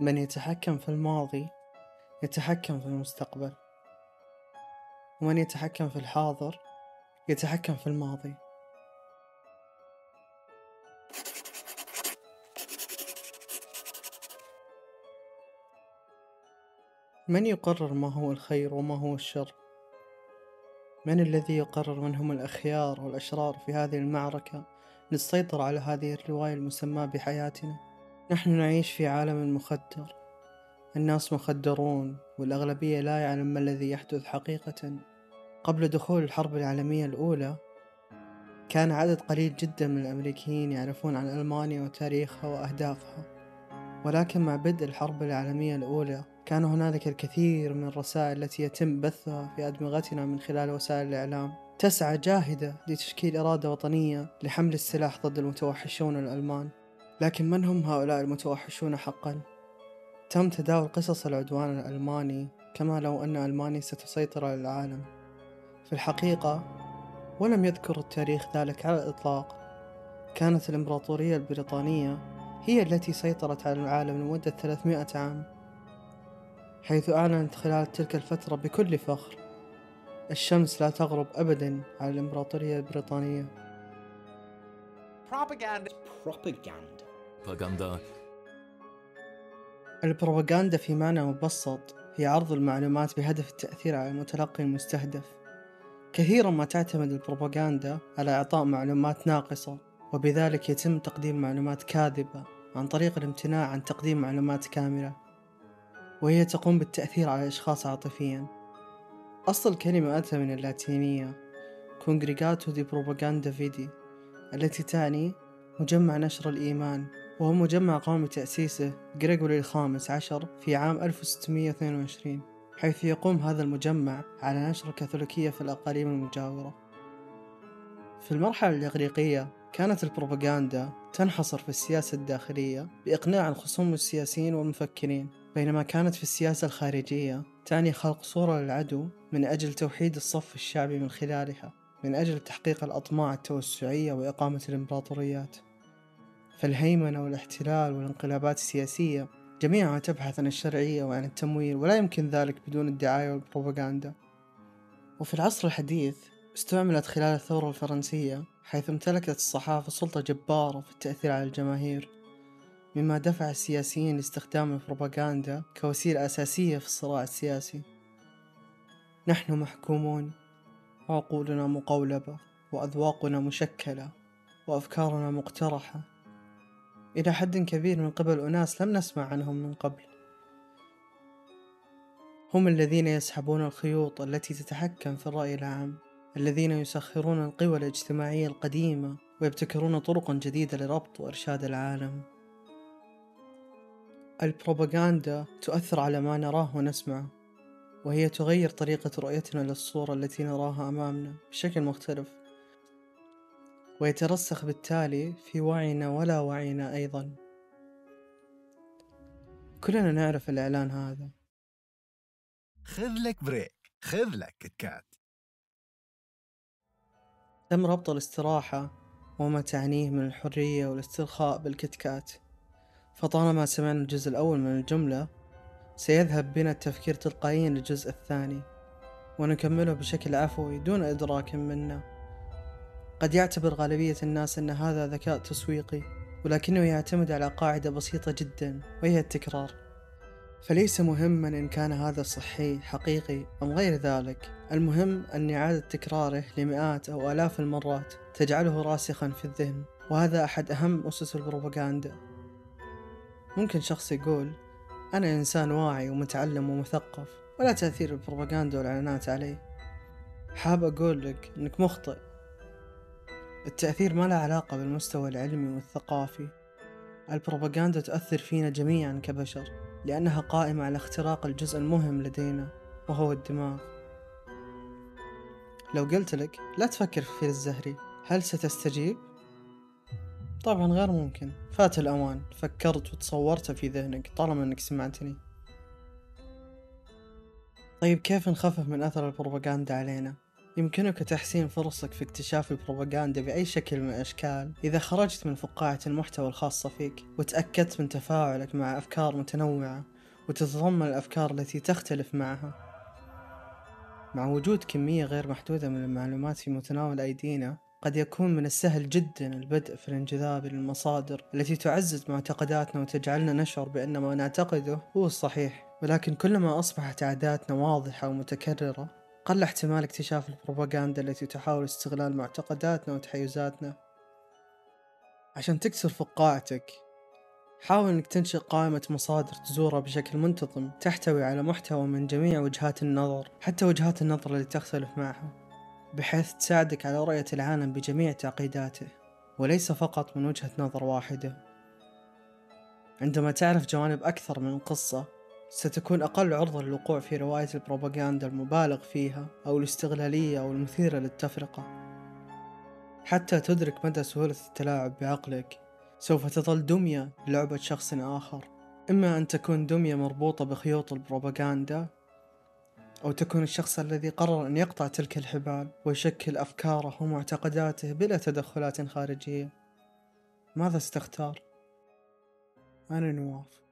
من يتحكم في الماضي يتحكم في المستقبل. ومن يتحكم في الحاضر يتحكم في الماضي. من يقرر ما هو الخير وما هو الشر؟ من الذي يقرر من هم الأخيار والأشرار في هذه المعركة للسيطرة على هذه الرواية المسماة بحياتنا؟ نحن نعيش في عالم مخدر. الناس مخدرون والأغلبية لا يعلم ما الذي يحدث حقيقة. قبل دخول الحرب العالمية الأولى كان عدد قليل جدا من الأمريكيين يعرفون عن ألمانيا وتاريخها وأهدافها. ولكن مع بدء الحرب العالمية الأولى كان هنالك الكثير من الرسائل التي يتم بثها في أدمغتنا من خلال وسائل الإعلام. تسعى جاهدة لتشكيل إرادة وطنية لحمل السلاح ضد المتوحشون الألمان. لكن من هم هؤلاء المتوحشون حقا؟ تم تداول قصص العدوان الألماني كما لو أن ألمانيا ستسيطر على العالم في الحقيقة ولم يذكر التاريخ ذلك على الإطلاق كانت الإمبراطورية البريطانية هي التي سيطرت على العالم لمدة 300 عام حيث أعلنت خلال تلك الفترة بكل فخر الشمس لا تغرب أبدا على الإمبراطورية البريطانية Propaganda. Propaganda. Propaganda. البروباغندا في معنى مبسط هي عرض المعلومات بهدف التأثير على المتلقي المستهدف. كثيرا ما تعتمد البروباغندا على إعطاء معلومات ناقصة وبذلك يتم تقديم معلومات كاذبة عن طريق الامتناع عن تقديم معلومات كاملة وهي تقوم بالتأثير على الأشخاص عاطفيا. أصل الكلمة أتى من اللاتينية كونغريغاتو دي بروباغندا فيدي التي تعني مجمع نشر الإيمان وهو مجمع قام بتأسيسه غريغوري الخامس عشر في عام 1622 حيث يقوم هذا المجمع على نشر الكاثوليكية في الأقاليم المجاورة. في المرحلة الإغريقية كانت البروباغندا تنحصر في السياسة الداخلية بإقناع الخصوم السياسيين والمفكرين بينما كانت في السياسة الخارجية تعني خلق صورة للعدو من أجل توحيد الصف الشعبي من خلالها من أجل تحقيق الأطماع التوسعية وإقامة الإمبراطوريات. فالهيمنة والاحتلال والانقلابات السياسية جميعها تبحث عن الشرعية وعن التمويل ولا يمكن ذلك بدون الدعاية والبروباغندا. وفي العصر الحديث استعملت خلال الثورة الفرنسية حيث امتلكت الصحافة سلطة جبارة في التأثير على الجماهير مما دفع السياسيين لاستخدام البروباغندا كوسيلة أساسية في الصراع السياسي. نحن محكومون وعقولنا مقولبة وأذواقنا مشكلة وأفكارنا مقترحة. إلى حد كبير من قبل أناس لم نسمع عنهم من قبل. هم الذين يسحبون الخيوط التي تتحكم في الرأي العام الذين يسخرون القوى الاجتماعية القديمة ويبتكرون طرقا جديدة لربط وإرشاد العالم. البروباغندا تؤثر على ما نراه ونسمعه وهي تغير طريقة رؤيتنا للصورة التي نراها أمامنا بشكل مختلف. ويترسخ بالتالي في وعينا ولا وعينا أيضا. كلنا نعرف الإعلان هذا. خذ لك break. خذ لك Kit Kat. تم ربط الاستراحة وما تعنيه من الحرية والاسترخاء بال Kit Kat فطالما سمعنا الجزء الأول من الجملة سيذهب بنا التفكير تلقائيا للجزء الثاني ونكمله بشكل عفوي دون إدراك منا. قد يعتبر غالبية الناس أن هذا ذكاء تسويقي ولكنه يعتمد على قاعدة بسيطة جدا وهي التكرار. فليس مهما إن كان هذا صحي حقيقي أم غير ذلك. المهم أن إعادة تكراره لمئات أو آلاف المرات تجعله راسخا في الذهن وهذا أحد أهم أسس البروباغندا. ممكن شخص يقول أنا إنسان واعي ومتعلم ومثقف ولا تأثير البروباغندا والإعلانات علي. حاب أقول لك إنك مخطئ. التأثير ما له علاقة بالمستوى العلمي والثقافي. البروباغندا تؤثر فينا جميعا كبشر لأنها قائمة على اختراق الجزء المهم لدينا وهو الدماغ. لو قلت لك لا تفكر في فيل الزهري هل ستستجيب؟ طبعا غير ممكن. فات الأوان. فكرت وتصورت في ذهنك طالما أنك سمعتني. طيب كيف نخفف من أثر البروباغندا علينا؟ يمكنك تحسين فرصك في اكتشاف البروباغندا بأي شكل من الأشكال إذا خرجت من فقاعة المحتوى الخاصة فيك وتأكدت من تفاعلك مع أفكار متنوعة وتتضمن الأفكار التي تختلف معها. مع وجود كمية غير محدودة من المعلومات في متناول أيدينا قد يكون من السهل جدا البدء في الانجذاب للمصادر التي تعزز معتقداتنا وتجعلنا نشعر بأن ما نعتقده هو الصحيح. ولكن كلما أصبحت عاداتنا واضحة ومتكررة قل احتمال اكتشاف البروباغندا التي تحاول استغلال معتقداتنا وتحيزاتنا. عشان تكسر فقاعتك حاول إنك تنشئ قائمة مصادر تزورها بشكل منتظم تحتوي على محتوى من جميع وجهات النظر حتى وجهات النظر اللي تختلف معها بحيث تساعدك على رؤية العالم بجميع تعقيداته وليس فقط من وجهة نظر واحدة. عندما تعرف جوانب أكثر من القصة ستكون أقل عرضة للوقوع في رواية البروباغندا المبالغ فيها أو الاستغلالية أو المثيرة للتفرقة. حتى تدرك مدى سهولة التلاعب بعقلك سوف تظل دمية لعبة شخص آخر. إما أن تكون دمية مربوطة بخيوط البروباغندا أو تكون الشخص الذي قرر أن يقطع تلك الحبال ويشكل أفكاره ومعتقداته بلا تدخلات خارجية. ماذا ستختار؟ أنا نواف.